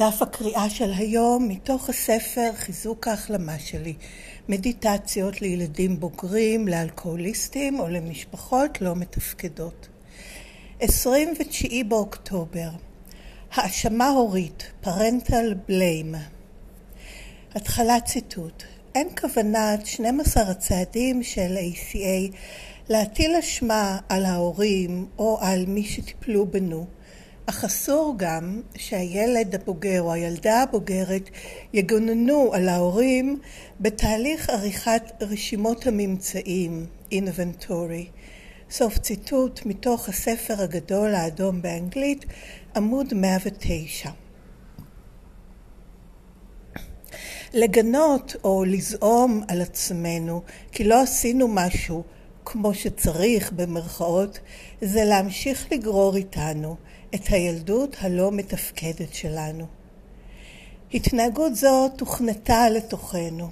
דף הקריאה של היום מתוך הספר חיזוק ההחלמה שלי, מדיטציות לילדים בוגרים, לאלכוהוליסטים או למשפחות לא מתפקדות. 29 באוקטובר, האשמה הורית, parental blame. התחלת ציטוט: אין כוונת 12 הצעדים של ACA להטיל אשמה על ההורים או על מי שטיפלו בנו. אך אסור גם שהילד הבוגר או הילדה הבוגרת יגוננו על ההורים בתהליך עריכת רשימות הממצאים, inventory. סוף ציטוט מתוך הספר הגדול האדום באנגלית, עמוד 109. לגנות או לזעום על עצמנו כי לא עשינו משהו כמו שצריך במרכאות, זה להמשיך לגרור איתנו את הילדות הלא מתפקדת שלנו. התנהגות זו תוכנתה לתוכנו.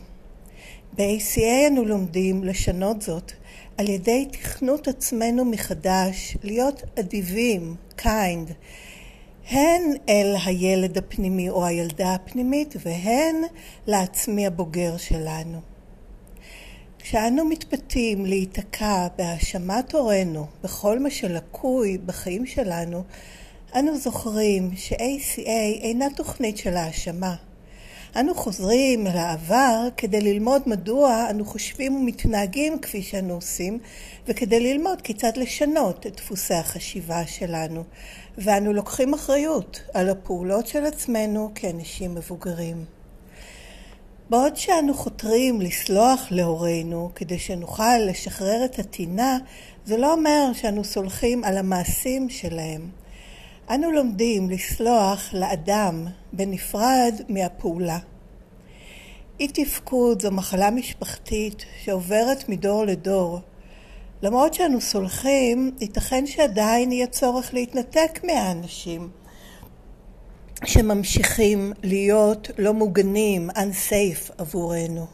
ב-ACA אנו לומדים לשנות זאת על ידי תכנות עצמנו מחדש, להיות אדיבים, kind, הן אל הילד הפנימי או הילדה הפנימית והן לעצמי הבוגר שלנו. כשאנו מתפתים להיתקע בהאשמת הורינו בכל מה שלקוי בחיים שלנו, אנו זוכרים ש-ACA אינה תוכנית של האשמה. אנו חוזרים אל העבר כדי ללמוד מדוע אנו חושבים ומתנהגים כפי שאנו עושים, וכדי ללמוד כיצד לשנות את דפוסי החשיבה שלנו. ואנו לוקחים אחריות על הפעולות של עצמנו כאנשים מבוגרים. בעוד שאנו חותרים לסלוח להורינו כדי שנוכל לשחרר את הטינה, זה לא אומר שאנו סולחים על המעשים שלהם. אנו לומדים לסלוח לאדם בנפרד מהפעולה. אי תפקוד זו מחלה משפחתית שעוברת מדור לדור. למרות שאנו סולחים, ייתכן שעדיין יהיה צורך להתנתק מהאנשים שממשיכים להיות לא מוגנים, unsafe עבורנו.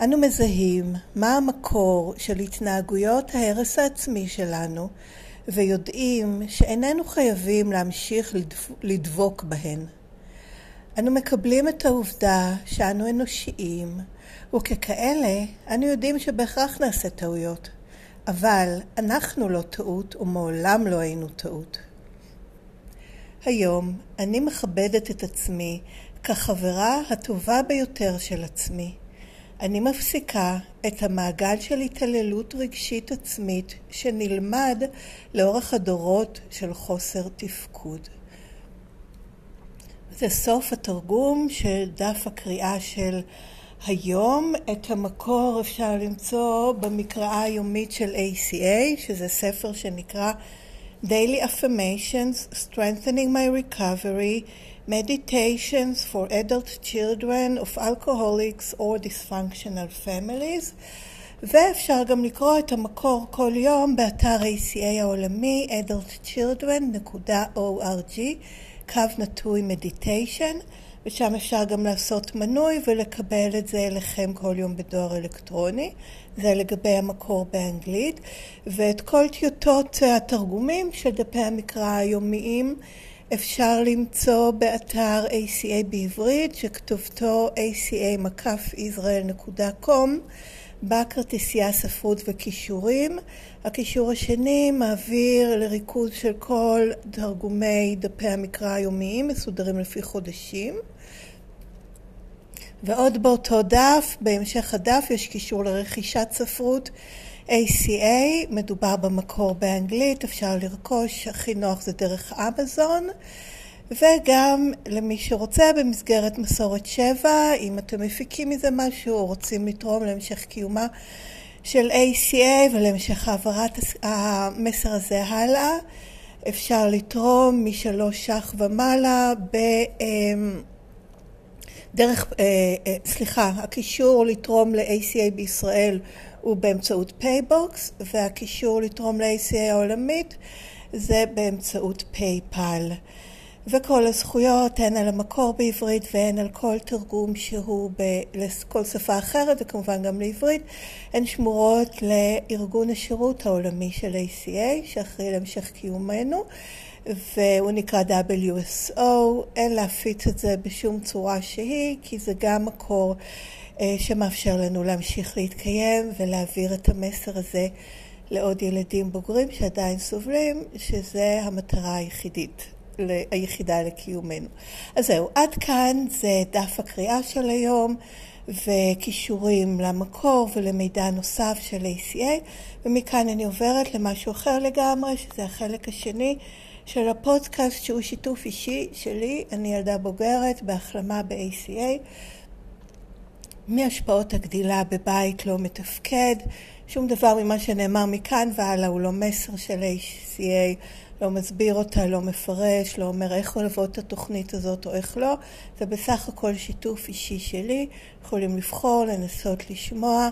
אנו מזהים מה המקור של התנהגויות ההרס העצמי שלנו ויודעים שאיננו חייבים להמשיך לדבוק בהן. אנו מקבלים את העובדה שאנו אנושיים, וככאלה אנו יודעים שבהכרח נעשה טעויות, אבל אנחנו לא טעות ומעולם לא היינו טעות. היום אני מכבדת את עצמי כחברה הטובה ביותר של עצמי. אני מפסיקה את המעגל של התעללות רגשית עצמית שנלמד לאורך הדורות של חוסר תפקוד. זה סוף התרגום של דף הקריאה של היום. את המקור אפשר למצוא במקראה היומית של ACA, שזה ספר שנקרא Daily Affirmations, Strengthening My Recovery, Meditations for Adult Children of Alcoholics or Dysfunctional Families, ואפשר גם לקרוא את המקור כל יום באתר ACA העולמי adultchildren.org, קו נטוי מדיטיישן, ושם אפשר גם לעשות מנוי ולקבל את זה אליכם כל יום בדואר אלקטרוני. זה לגבי המקור באנגלית, ואת כל טיוטות התרגומים של דפי המקרא היומיים אפשר למצוא באתר ACA בעברית, שכתובתו aca-israel.com, ספרות וכישורים. הכישור השני מעביר לריכוז של כל תרגומי דפי המקרא היומיים, מסודרים לפי חודשים. ועוד באותו דף, בהמשך הדף, יש קישור לרכישת ספרות ACA, מדובר במקור באנגלית, אפשר לרכוש, הכי נוח זה דרך אמזון. וגם למי שרוצה במסגרת מסורת שבע, אם אתם מפיקים מזה משהו או רוצים לתרום להמשך קיומה של ACA ולהמשך העברת המסר הזה הלאה, אפשר לתרום משלוש ש"ח ומעלה ב... אמ, דרך, אה, אה, סליחה, הקישור לתרום ל-ACA בישראל הוא באמצעות PayBox, והקישור לתרום ל-ACA העולמית זה באמצעות PayPal. וכל הזכויות, הן על המקור בעברית והן על כל תרגום שהוא לכל שפה אחרת, וכמובן גם לעברית, הן שמורות לארגון השירות העולמי של ACA, שאחראי להמשך קיומנו, והוא נקרא WSO. אין להפיץ את זה בשום צורה שהיא, כי זה גם מקור שמאפשר לנו להמשיך להתקיים ולהעביר את המסר הזה לעוד ילדים בוגרים שעדיין סובלים, שזה המטרה היחידית היחידה לקיומנו. אז זהו, עד כאן זה דף הקריאה של היום וכישורים למקור ולמידע נוסף של ACA ומכאן אני עוברת למשהו אחר לגמרי שזה החלק השני של הפודקאסט שהוא שיתוף אישי שלי, אני ילדה בוגרת בהחלמה ב-ACA מהשפעות הגדילה בבית לא מתפקד, שום דבר ממה שנאמר מכאן והלאה הוא לא מסר של ACA לא מסביר אותה, לא מפרש, לא אומר איך לעבוד את התוכנית הזאת או איך לא, זה בסך הכל שיתוף אישי שלי, יכולים לבחור, לנסות לשמוע,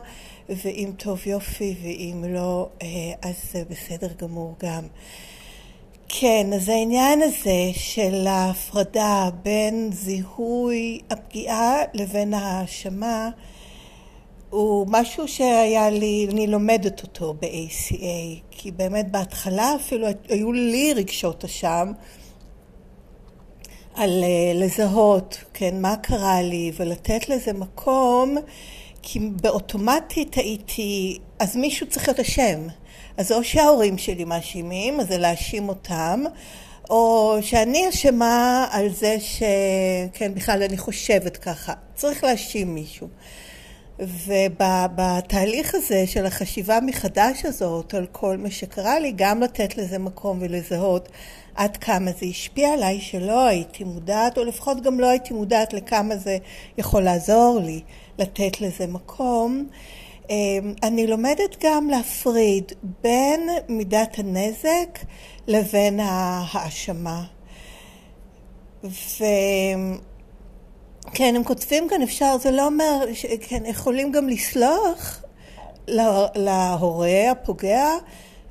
ואם טוב יופי ואם לא, אה, אז זה בסדר גמור גם. כן, אז העניין הזה של ההפרדה בין זיהוי הפגיעה לבין ההאשמה הוא משהו שהיה לי, אני לומדת אותו ב-ACA, כי באמת בהתחלה אפילו היו לי רגשות אשם על אה, לזהות, כן, מה קרה לי, ולתת לזה מקום, כי באוטומטית הייתי, אז מישהו צריך להיות אשם. אז או שההורים שלי מאשימים, אז זה להאשים אותם, או שאני אשמה על זה שכן, בכלל אני חושבת ככה. צריך להאשים מישהו. ובתהליך הזה של החשיבה מחדש הזאת על כל מה שקרה לי, גם לתת לזה מקום ולזהות עד כמה זה השפיע עליי, שלא הייתי מודעת, או לפחות גם לא הייתי מודעת לכמה זה יכול לעזור לי לתת לזה מקום. אמ, אני לומדת גם להפריד בין מידת הנזק לבין ההאשמה. ו... כן, הם כותבים כאן, אפשר, זה לא אומר, כן, יכולים גם לסלוח להורה הפוגע,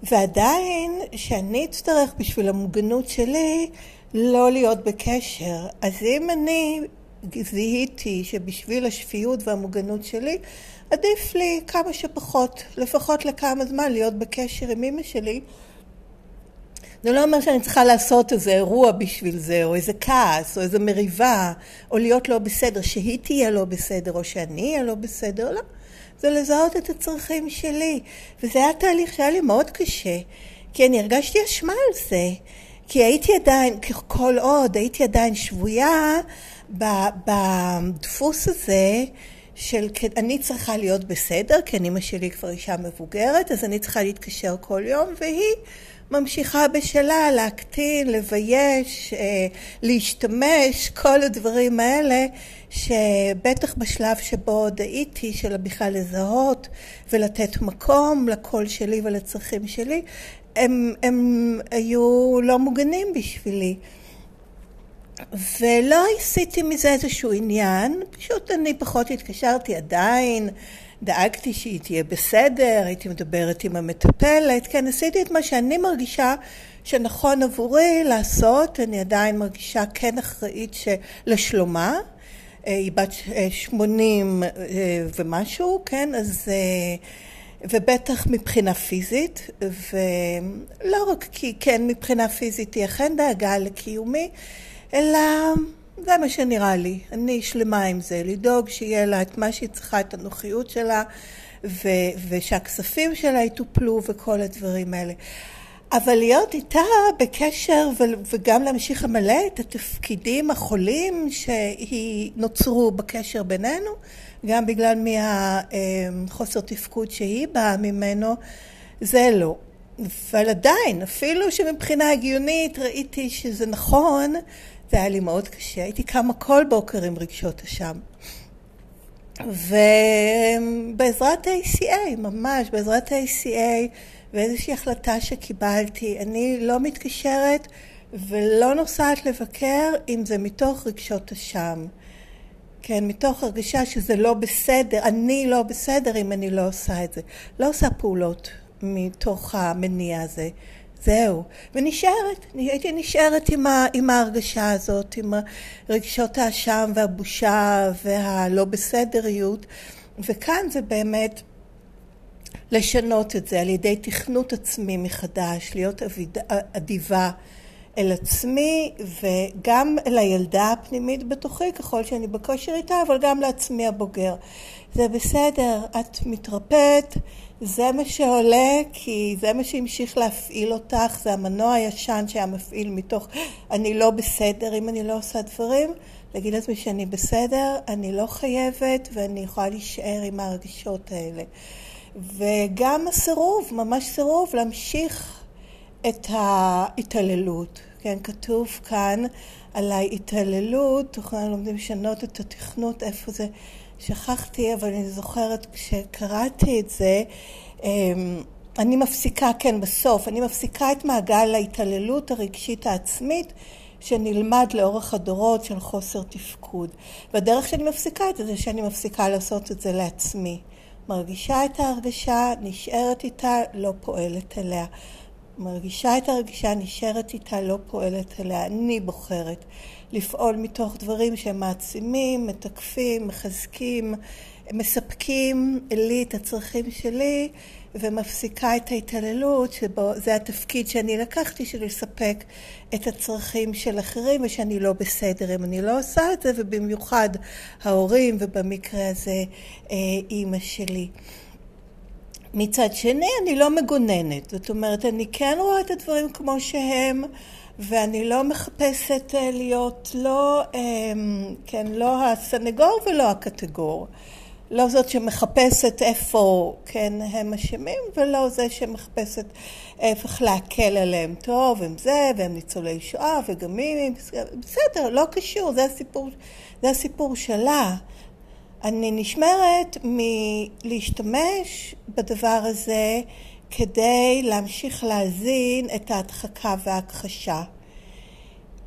ועדיין שאני אצטרך בשביל המוגנות שלי לא להיות בקשר. אז אם אני זיהיתי שבשביל השפיות והמוגנות שלי, עדיף לי כמה שפחות, לפחות לכמה זמן, להיות בקשר עם אמא שלי. זה לא אומר שאני צריכה לעשות איזה אירוע בשביל זה, או איזה כעס, או איזה מריבה, או להיות לא בסדר, שהיא תהיה לא בסדר, או שאני אהיה לא בסדר, לא. זה לזהות את הצרכים שלי. וזה היה תהליך שהיה לי מאוד קשה, כי אני הרגשתי אשמה על זה. כי הייתי עדיין, כל עוד הייתי עדיין שבויה בדפוס הזה של אני צריכה להיות בסדר, כי אני אמא שלי כבר אישה מבוגרת, אז אני צריכה להתקשר כל יום, והיא ממשיכה בשלה להקטין, לבייש, אה, להשתמש, כל הדברים האלה שבטח בשלב שבו עוד הייתי, של בכלל לזהות ולתת מקום לקול שלי ולצרכים שלי, הם, הם היו לא מוגנים בשבילי. ולא עשיתי מזה איזשהו עניין, פשוט אני פחות התקשרתי עדיין, דאגתי שהיא תהיה בסדר, הייתי מדברת עם המטפלת, כן, עשיתי את מה שאני מרגישה שנכון עבורי לעשות, אני עדיין מרגישה כן אחראית לשלומה, אה, היא בת 80 אה, אה, ומשהו, כן, אז... ובטח מבחינה פיזית, ולא רק כי כן מבחינה פיזית היא אכן דאגה לקיומי, אלא זה מה שנראה לי. אני שלמה עם זה, לדאוג שיהיה לה את מה שהיא צריכה, את הנוחיות שלה, ו- ושהכספים שלה יטופלו וכל הדברים האלה. אבל להיות איתה בקשר ו- וגם להמשיך למלא את התפקידים החולים שהיא נוצרו בקשר בינינו, גם בגלל מהחוסר תפקוד שהיא באה ממנו, זה לא. אבל עדיין, אפילו שמבחינה הגיונית ראיתי שזה נכון, זה היה לי מאוד קשה. הייתי קמה כל בוקר עם רגשות אשם. ובעזרת ה-ACA, ממש, בעזרת ה-ACA ואיזושהי החלטה שקיבלתי, אני לא מתקשרת ולא נוסעת לבקר אם זה מתוך רגשות אשם. כן, מתוך הרגשה שזה לא בסדר, אני לא בסדר אם אני לא עושה את זה. לא עושה פעולות מתוך המניע הזה. זהו. ונשארת, הייתי נשארת עם, ה, עם ההרגשה הזאת, עם רגשות האשם והבושה והלא בסדריות, וכאן זה באמת לשנות את זה על ידי תכנות עצמי מחדש, להיות אדיבה אל עצמי וגם אל הילדה הפנימית בתוכי ככל שאני בכושר איתה, אבל גם לעצמי הבוגר. זה בסדר, את מתרפאת, זה מה שעולה, כי זה מה שהמשיך להפעיל אותך, זה המנוע הישן שהיה מפעיל מתוך אני לא בסדר אם אני לא עושה דברים, להגיד לעצמי שאני בסדר, אני לא חייבת ואני יכולה להישאר עם ההרגישות האלה. וגם הסירוב, ממש סירוב, להמשיך את ההתעללות. כן, כתוב כאן על ההתעללות, אנחנו לומדים לשנות את התכנות, איפה זה, שכחתי, אבל אני זוכרת כשקראתי את זה, אמ, אני מפסיקה, כן, בסוף, אני מפסיקה את מעגל ההתעללות הרגשית העצמית שנלמד לאורך הדורות של חוסר תפקוד. והדרך שאני מפסיקה את זה, זה שאני מפסיקה לעשות את זה לעצמי. מרגישה את ההרגשה, נשארת איתה, לא פועלת אליה. מרגישה את הרגישה, נשארת איתה, לא פועלת אליה. אני בוחרת לפעול מתוך דברים שהם מעצימים, מתקפים, מחזקים, מספקים לי את הצרכים שלי, ומפסיקה את ההתעללות, שזה התפקיד שאני לקחתי, של לספק את הצרכים של אחרים, ושאני לא בסדר אם אני לא עושה את זה, ובמיוחד ההורים, ובמקרה הזה אה, אימא שלי. מצד שני, אני לא מגוננת. זאת אומרת, אני כן רואה את הדברים כמו שהם, ואני לא מחפשת אה, להיות לא, אמ, כן, לא הסנגור ולא הקטגור. לא זאת שמחפשת איפה, כן, הם אשמים, ולא זה שמחפשת איך להקל עליהם. טוב, הם זה, והם ניצולי שואה, וגם מי, בסדר, לא קשור, זה הסיפור, זה הסיפור שלה. אני נשמרת מלהשתמש בדבר הזה כדי להמשיך להזין את ההדחקה וההכחשה.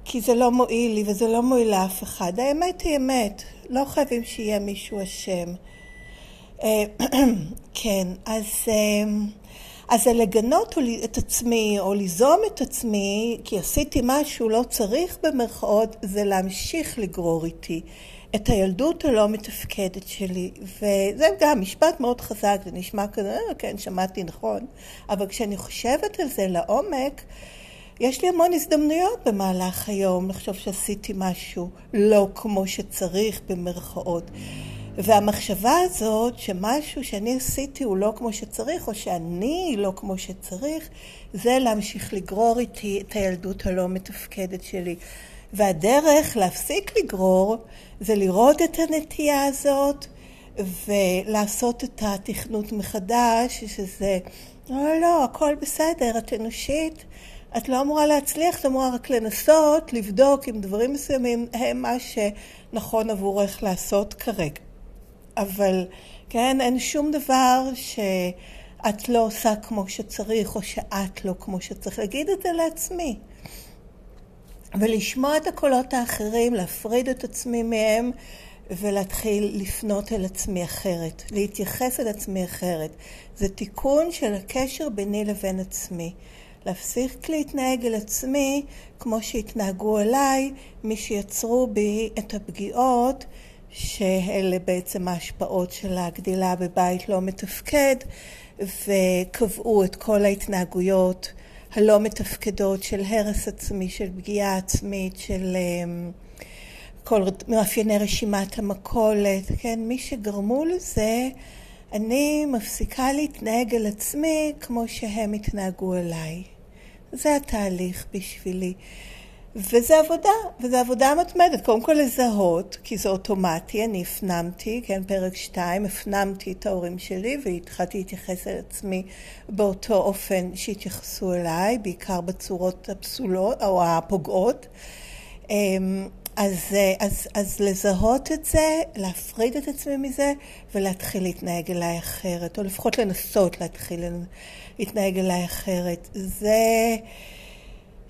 כי זה לא מועיל לי וזה לא מועיל לאף אחד. האמת היא אמת, לא חייבים שיהיה מישהו אשם. אה, כן, אז, אה, אז לגנות את עצמי או ליזום את עצמי כי עשיתי משהו לא צריך במרכאות, זה להמשיך לגרור איתי את הילדות הלא מתפקדת שלי. וזה גם משפט מאוד חזק, זה נשמע כזה, אה, כן, שמעתי נכון, אבל כשאני חושבת על זה לעומק, יש לי המון הזדמנויות במהלך היום לחשוב שעשיתי משהו לא כמו שצריך במרכאות. והמחשבה הזאת שמשהו שאני עשיתי הוא לא כמו שצריך, או שאני לא כמו שצריך, זה להמשיך לגרור איתי את הילדות הלא מתפקדת שלי. והדרך להפסיק לגרור זה לראות את הנטייה הזאת ולעשות את התכנות מחדש, שזה לא, לא, הכל בסדר, את אנושית, את לא אמורה להצליח, את אמורה רק לנסות, לבדוק אם דברים מסוימים הם מה שנכון עבורך לעשות כרגע. אבל כן, אין שום דבר שאת לא עושה כמו שצריך, או שאת לא כמו שצריך. להגיד את זה לעצמי. ולשמוע את הקולות האחרים, להפריד את עצמי מהם, ולהתחיל לפנות אל עצמי אחרת, להתייחס אל עצמי אחרת. זה תיקון של הקשר ביני לבין עצמי. להפסיק להתנהג אל עצמי כמו שהתנהגו אליי מי שיצרו בי את הפגיעות שאלה בעצם ההשפעות של הגדילה בבית לא מתפקד וקבעו את כל ההתנהגויות הלא מתפקדות של הרס עצמי, של פגיעה עצמית, של אמ, כל מאפייני רשימת המכולת, כן, מי שגרמו לזה, אני מפסיקה להתנהג על עצמי כמו שהם התנהגו אליי. זה התהליך בשבילי. וזה עבודה, וזה עבודה מתמדת. קודם כל לזהות, כי זה אוטומטי, אני הפנמתי, כן, פרק 2, הפנמתי את ההורים שלי והתחלתי להתייחס אל עצמי באותו אופן שהתייחסו אליי, בעיקר בצורות הפסולות או הפוגעות. אמ, אז, אז, אז לזהות את זה, להפריד את עצמי מזה ולהתחיל להתנהג אליי אחרת, או לפחות לנסות להתחיל להתנהג אליי אחרת. זה...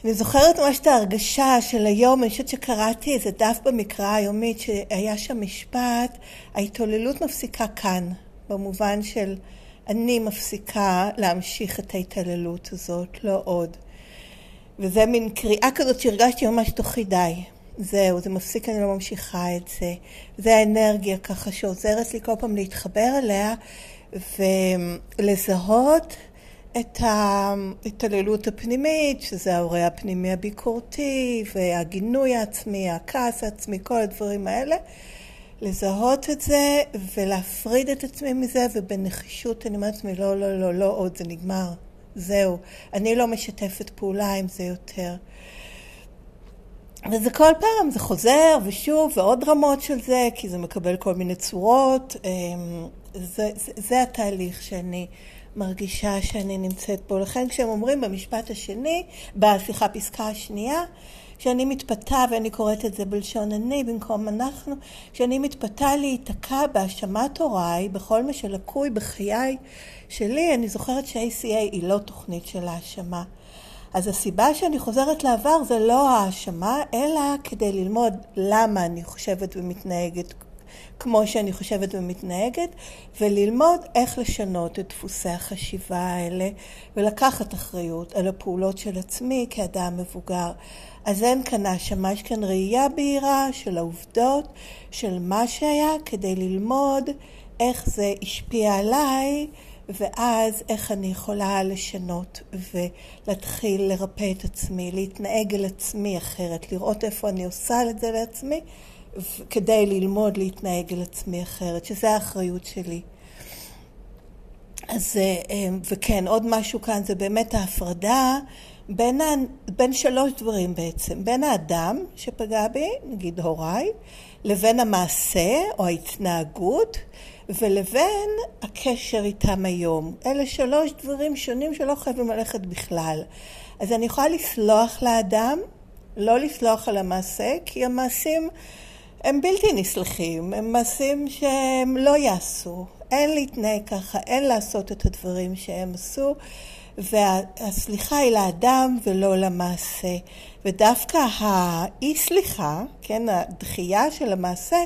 אני זוכרת ממש את ההרגשה של היום, אני חושבת שקראתי איזה דף במקרא היומית שהיה שם משפט, ההתעוללות מפסיקה כאן, במובן של אני מפסיקה להמשיך את ההתעללות הזאת, לא עוד. וזה מין קריאה כזאת שהרגשתי ממש תוכי די. זהו, זה מפסיק, אני לא ממשיכה את זה. זה האנרגיה ככה שעוזרת לי כל פעם להתחבר אליה ולזהות את ההתעללות הפנימית, שזה ההורה הפנימי הביקורתי והגינוי העצמי, הכעס העצמי, כל הדברים האלה. לזהות את זה ולהפריד את עצמי מזה, ובנחישות אני אומרת לעצמי, לא, לא, לא, לא עוד, זה נגמר. זהו. אני לא משתפת פעולה עם זה יותר. וזה כל פעם, זה חוזר ושוב, ועוד רמות של זה, כי זה מקבל כל מיני צורות. אמ, זה, זה, זה התהליך שאני מרגישה שאני נמצאת בו. לכן כשהם אומרים במשפט השני, בסליחה, פסקה השנייה, כשאני מתפתה, ואני קוראת את זה בלשון אני במקום אנחנו, כשאני מתפתה להיתקע בהאשמת הוריי, בכל מה שלקוי בחיי שלי, אני זוכרת ש-ACA היא לא תוכנית של האשמה. אז הסיבה שאני חוזרת לעבר זה לא האשמה, אלא כדי ללמוד למה אני חושבת ומתנהגת כמו שאני חושבת ומתנהגת, וללמוד איך לשנות את דפוסי החשיבה האלה, ולקחת אחריות על הפעולות של עצמי כאדם מבוגר. אז אין כאן האשמה, יש כאן ראייה בהירה של העובדות, של מה שהיה, כדי ללמוד איך זה השפיע עליי, ואז איך אני יכולה לשנות ולהתחיל לרפא את עצמי, להתנהג על עצמי אחרת, לראות איפה אני עושה את זה לעצמי, כדי ללמוד להתנהג על עצמי אחרת, שזה האחריות שלי. אז, אה, וכן, עוד משהו כאן זה באמת ההפרדה בין, בין שלוש דברים בעצם, בין האדם שפגע בי, נגיד הוריי, לבין המעשה או ההתנהגות, ולבין הקשר איתם היום. אלה שלוש דברים שונים שלא חייבים ללכת בכלל. אז אני יכולה לסלוח לאדם, לא לסלוח על המעשה, כי המעשים הם בלתי נסלחים, הם מעשים שהם לא יעשו. אין להתנהג ככה, אין לעשות את הדברים שהם עשו. והסליחה היא לאדם ולא למעשה. ודווקא האי סליחה, כן, הדחייה של המעשה,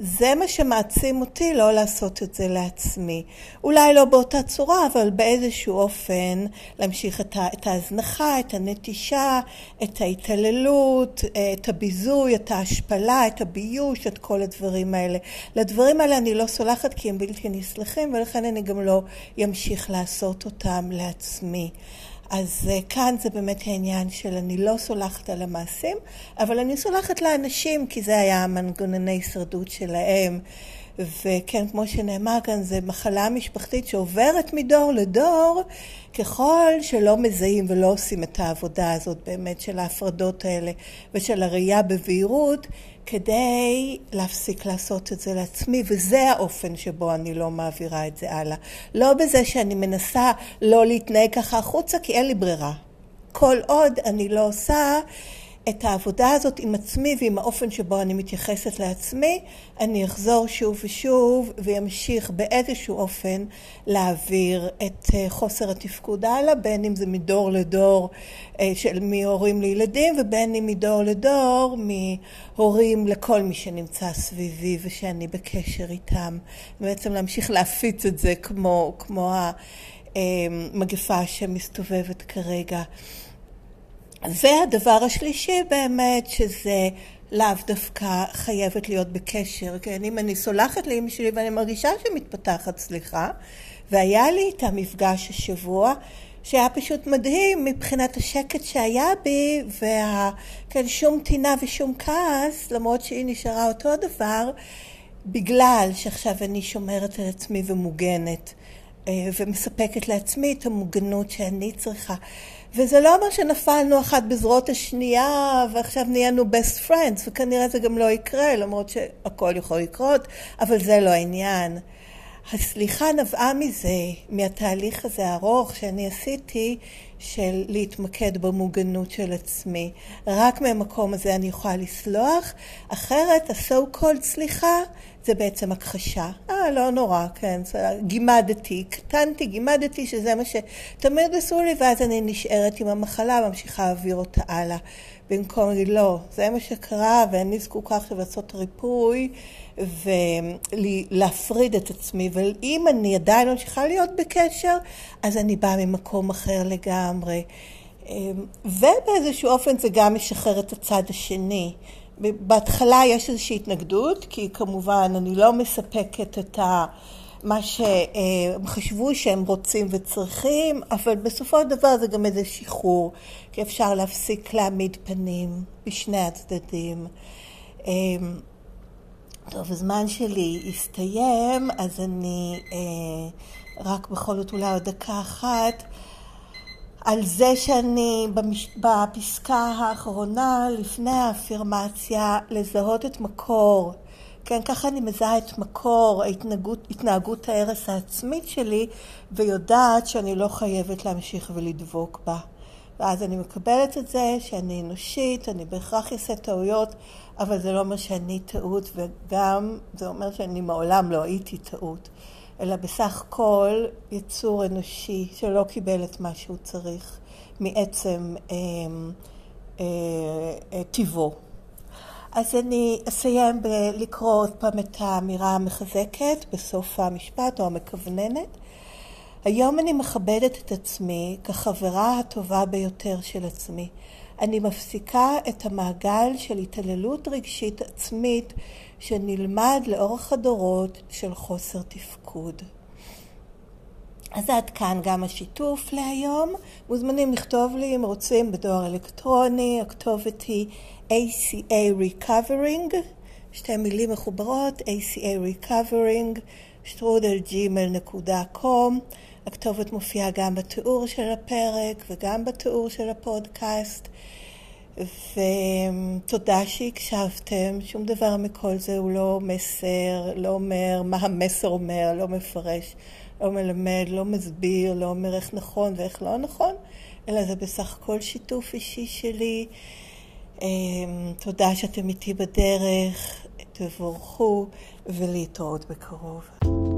זה מה שמעצים אותי לא לעשות את זה לעצמי. אולי לא באותה צורה, אבל באיזשהו אופן להמשיך את, את ההזנחה, את הנטישה, את ההתעללות, את הביזוי, את ההשפלה, את הביוש, את כל הדברים האלה. לדברים האלה אני לא סולחת כי הם בלתי נסלחים, ולכן אני גם לא אמשיך לעשות אותם לעצמי. אז אה, כאן זה באמת העניין של אני לא סולחת על המעשים, אבל אני סולחת לאנשים, כי זה היה המנגנוני הישרדות שלהם. וכן, כמו שנאמר כאן, זו מחלה משפחתית שעוברת מדור לדור, ככל שלא מזהים ולא עושים את העבודה הזאת באמת של ההפרדות האלה ושל הראייה בבהירות, כדי להפסיק לעשות את זה לעצמי, וזה האופן שבו אני לא מעבירה את זה הלאה. לא בזה שאני מנסה לא להתנהג ככה החוצה, כי אין לי ברירה. כל עוד אני לא עושה את העבודה הזאת עם עצמי ועם האופן שבו אני מתייחסת לעצמי, אני אחזור שוב ושוב וימשיך באיזשהו אופן להעביר את אה, חוסר התפקוד הלאה, בין אם זה מדור לדור אה, של מהורים לילדים ובין אם מדור לדור מהורים לכל מי שנמצא סביבי ושאני בקשר איתם. בעצם להמשיך להפיץ את זה כמו, כמו המגפה שמסתובבת כרגע. והדבר השלישי באמת, שזה לאו דווקא חייבת להיות בקשר, כן? אם אני סולחת לאמא שלי ואני מרגישה שמתפתחת סליחה, והיה לי את המפגש השבוע, שהיה פשוט מדהים מבחינת השקט שהיה בי, וכן, שום טינה ושום כעס, למרות שהיא נשארה אותו דבר, בגלל שעכשיו אני שומרת על עצמי ומוגנת, אה, ומספקת לעצמי את המוגנות שאני צריכה. וזה לא אומר שנפלנו אחת בזרועות השנייה ועכשיו נהיינו best friends, וכנראה זה גם לא יקרה, למרות שהכל יכול לקרות, אבל זה לא העניין. הסליחה נבעה מזה, מהתהליך הזה הארוך שאני עשיתי של להתמקד במוגנות של עצמי. רק מהמקום הזה אני יכולה לסלוח, אחרת ה-so called סליחה זה בעצם הכחשה. אה, לא נורא, כן, גימדתי, קטנתי, גימדתי, שזה מה שתמיד עשו לי, ואז אני נשארת עם המחלה, ממשיכה להעביר אותה הלאה. במקום להגיד, לא, זה מה שקרה, ואני זקוקה עכשיו לעשות ריפוי. ולהפריד את עצמי, ואם אני עדיין ממשיכה להיות בקשר, אז אני באה ממקום אחר לגמרי. ובאיזשהו אופן זה גם משחרר את הצד השני. בהתחלה יש איזושהי התנגדות, כי כמובן אני לא מספקת את ה... מה שהם חשבו שהם רוצים וצריכים, אבל בסופו של דבר זה גם איזה שחרור, כי אפשר להפסיק להעמיד פנים בשני הצדדים. אמ, טוב, הזמן שלי הסתיים, אז אני אה, רק בכל זאת אולי עוד דקה אחת. על זה שאני במש... בפסקה האחרונה, לפני האפירמציה, לזהות את מקור. כן, ככה אני מזהה את מקור ההתנהגות, התנהגות ההרס העצמית שלי, ויודעת שאני לא חייבת להמשיך ולדבוק בה. ואז אני מקבלת את זה שאני אנושית, אני בהכרח אעשה טעויות, אבל זה לא אומר שאני טעות, וגם זה אומר שאני מעולם לא הייתי טעות, אלא בסך הכל יצור אנושי שלא קיבל את מה שהוא צריך מעצם אה, אה, אה, טיבו. אז אני אסיים בלקרוא עוד פעם את האמירה המחזקת בסוף המשפט או המכווננת. היום אני מכבדת את עצמי כחברה הטובה ביותר של עצמי. אני מפסיקה את המעגל של התעללות רגשית עצמית שנלמד לאורך הדורות של חוסר תפקוד. אז עד כאן גם השיתוף להיום. מוזמנים לכתוב לי אם רוצים בדואר אלקטרוני, הכתובת היא ACA Recovering, שתי מילים מחוברות, ACA Recovering, שטרודלג'ימל.קום. הכתובת מופיעה גם בתיאור של הפרק וגם בתיאור של הפודקאסט. ותודה שהקשבתם, שום דבר מכל זה הוא לא מסר, לא אומר מה המסר אומר, לא מפרש, לא מלמד, לא מסביר, לא אומר איך נכון ואיך לא נכון, אלא זה בסך הכל שיתוף אישי שלי. אמ, תודה שאתם איתי בדרך, תבורכו ולהתראות בקרוב.